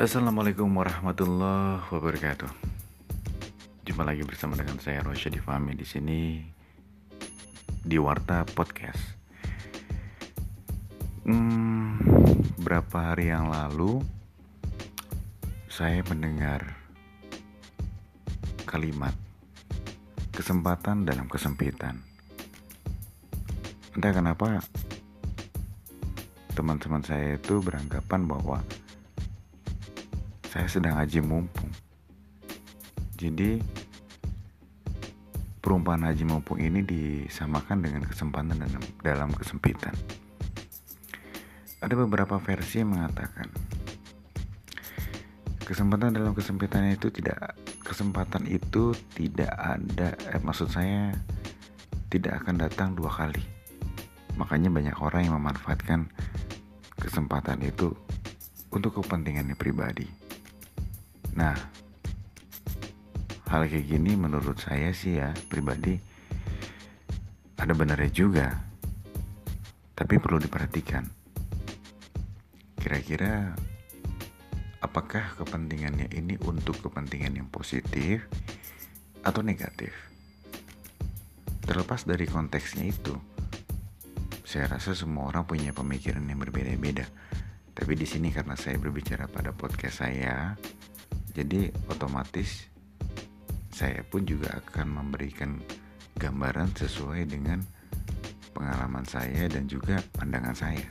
Assalamualaikum warahmatullahi wabarakatuh. Jumpa lagi bersama dengan saya Rosya Fahmi di sini di Warta Podcast. Hmm, berapa hari yang lalu saya mendengar kalimat kesempatan dalam kesempitan. Entah kenapa teman-teman saya itu beranggapan bahwa saya sedang haji mumpung. Jadi perumpamaan haji mumpung ini disamakan dengan kesempatan dalam, dalam kesempitan. Ada beberapa versi yang mengatakan kesempatan dalam kesempitan itu tidak kesempatan itu tidak ada eh, maksud saya tidak akan datang dua kali makanya banyak orang yang memanfaatkan kesempatan itu untuk kepentingannya pribadi nah hal kayak gini menurut saya sih ya pribadi ada benarnya juga. Tapi perlu diperhatikan. Kira-kira apakah kepentingannya ini untuk kepentingan yang positif atau negatif? Terlepas dari konteksnya itu saya rasa semua orang punya pemikiran yang berbeda-beda. Tapi di sini karena saya berbicara pada podcast saya, jadi otomatis saya pun juga akan memberikan gambaran sesuai dengan pengalaman saya dan juga pandangan saya.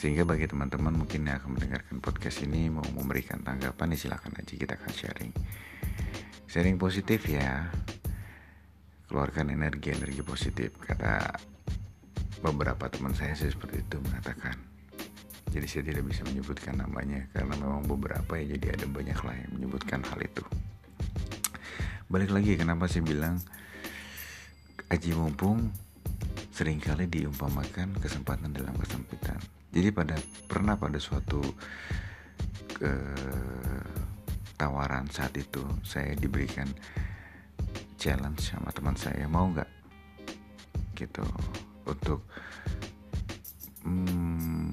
Sehingga bagi teman-teman mungkin yang akan mendengarkan podcast ini mau memberikan tanggapan ya silahkan aja kita akan sharing. Sharing positif ya. Keluarkan energi-energi positif kata beberapa teman saya sih seperti itu mengatakan jadi saya tidak bisa menyebutkan namanya karena memang beberapa ya jadi ada banyak lah yang menyebutkan hal itu. Balik lagi kenapa saya bilang aji mumpung sering kali diumpamakan kesempatan dalam kesempitan. Jadi pada pernah pada suatu ke tawaran saat itu saya diberikan challenge sama teman saya mau nggak? Gitu. Untuk hmm,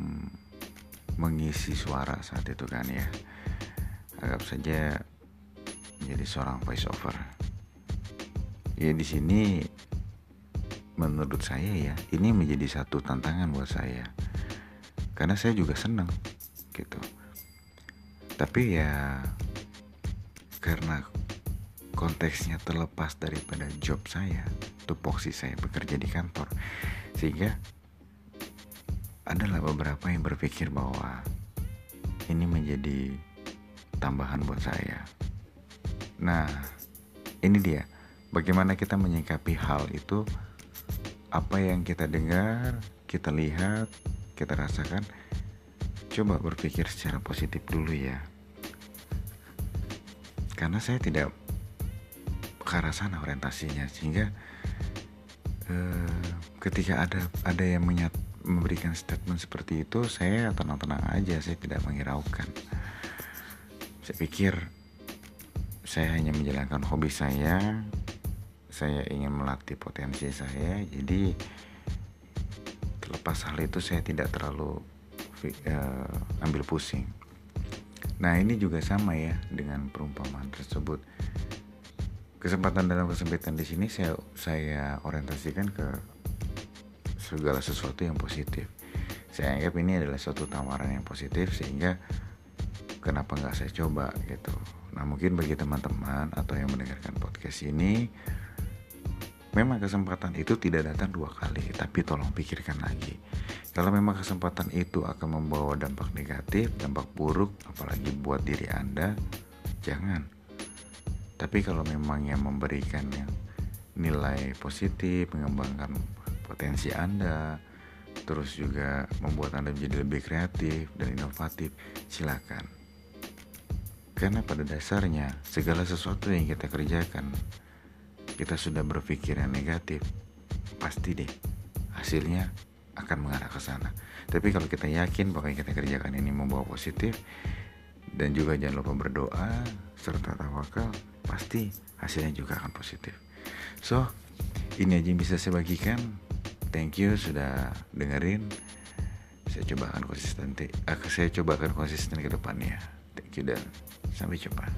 mengisi suara saat itu kan ya. Anggap saja menjadi seorang voice over ya di sini menurut saya ya ini menjadi satu tantangan buat saya. Karena saya juga senang gitu. Tapi ya karena konteksnya terlepas daripada job saya tupoksi saya bekerja di kantor sehingga adalah beberapa yang berpikir bahwa ini menjadi tambahan buat saya. Nah, ini dia. Bagaimana kita menyikapi hal itu? Apa yang kita dengar, kita lihat, kita rasakan. Coba berpikir secara positif dulu ya. Karena saya tidak ke arah sana orientasinya sehingga eh, ketika ada ada yang menyat, memberikan statement seperti itu saya tenang-tenang aja saya tidak menghiraukan. Saya pikir saya hanya menjalankan hobi saya saya ingin melatih potensi saya jadi terlepas hal itu saya tidak terlalu uh, ambil pusing. Nah ini juga sama ya dengan perumpamaan tersebut. Kesempatan dalam kesempitan di sini saya saya orientasikan ke segala sesuatu yang positif. Saya anggap ini adalah suatu tawaran yang positif sehingga kenapa nggak saya coba gitu. Nah mungkin bagi teman-teman atau yang mendengarkan podcast ini memang kesempatan itu tidak datang dua kali tapi tolong pikirkan lagi. Kalau memang kesempatan itu akan membawa dampak negatif dampak buruk apalagi buat diri anda jangan. Tapi kalau memang yang memberikan yang nilai positif mengembangkan potensi Anda, terus juga membuat Anda menjadi lebih kreatif dan inovatif, silakan. Karena pada dasarnya segala sesuatu yang kita kerjakan, kita sudah berpikir yang negatif, pasti deh hasilnya akan mengarah ke sana. Tapi kalau kita yakin bahwa yang kita kerjakan ini membawa positif dan juga jangan lupa berdoa serta tawakal, pasti hasilnya juga akan positif. So, ini aja yang bisa saya bagikan thank you sudah dengerin. Saya coba akan konsisten uh, saya coba akan konsisten ke depannya. Thank you dan sampai jumpa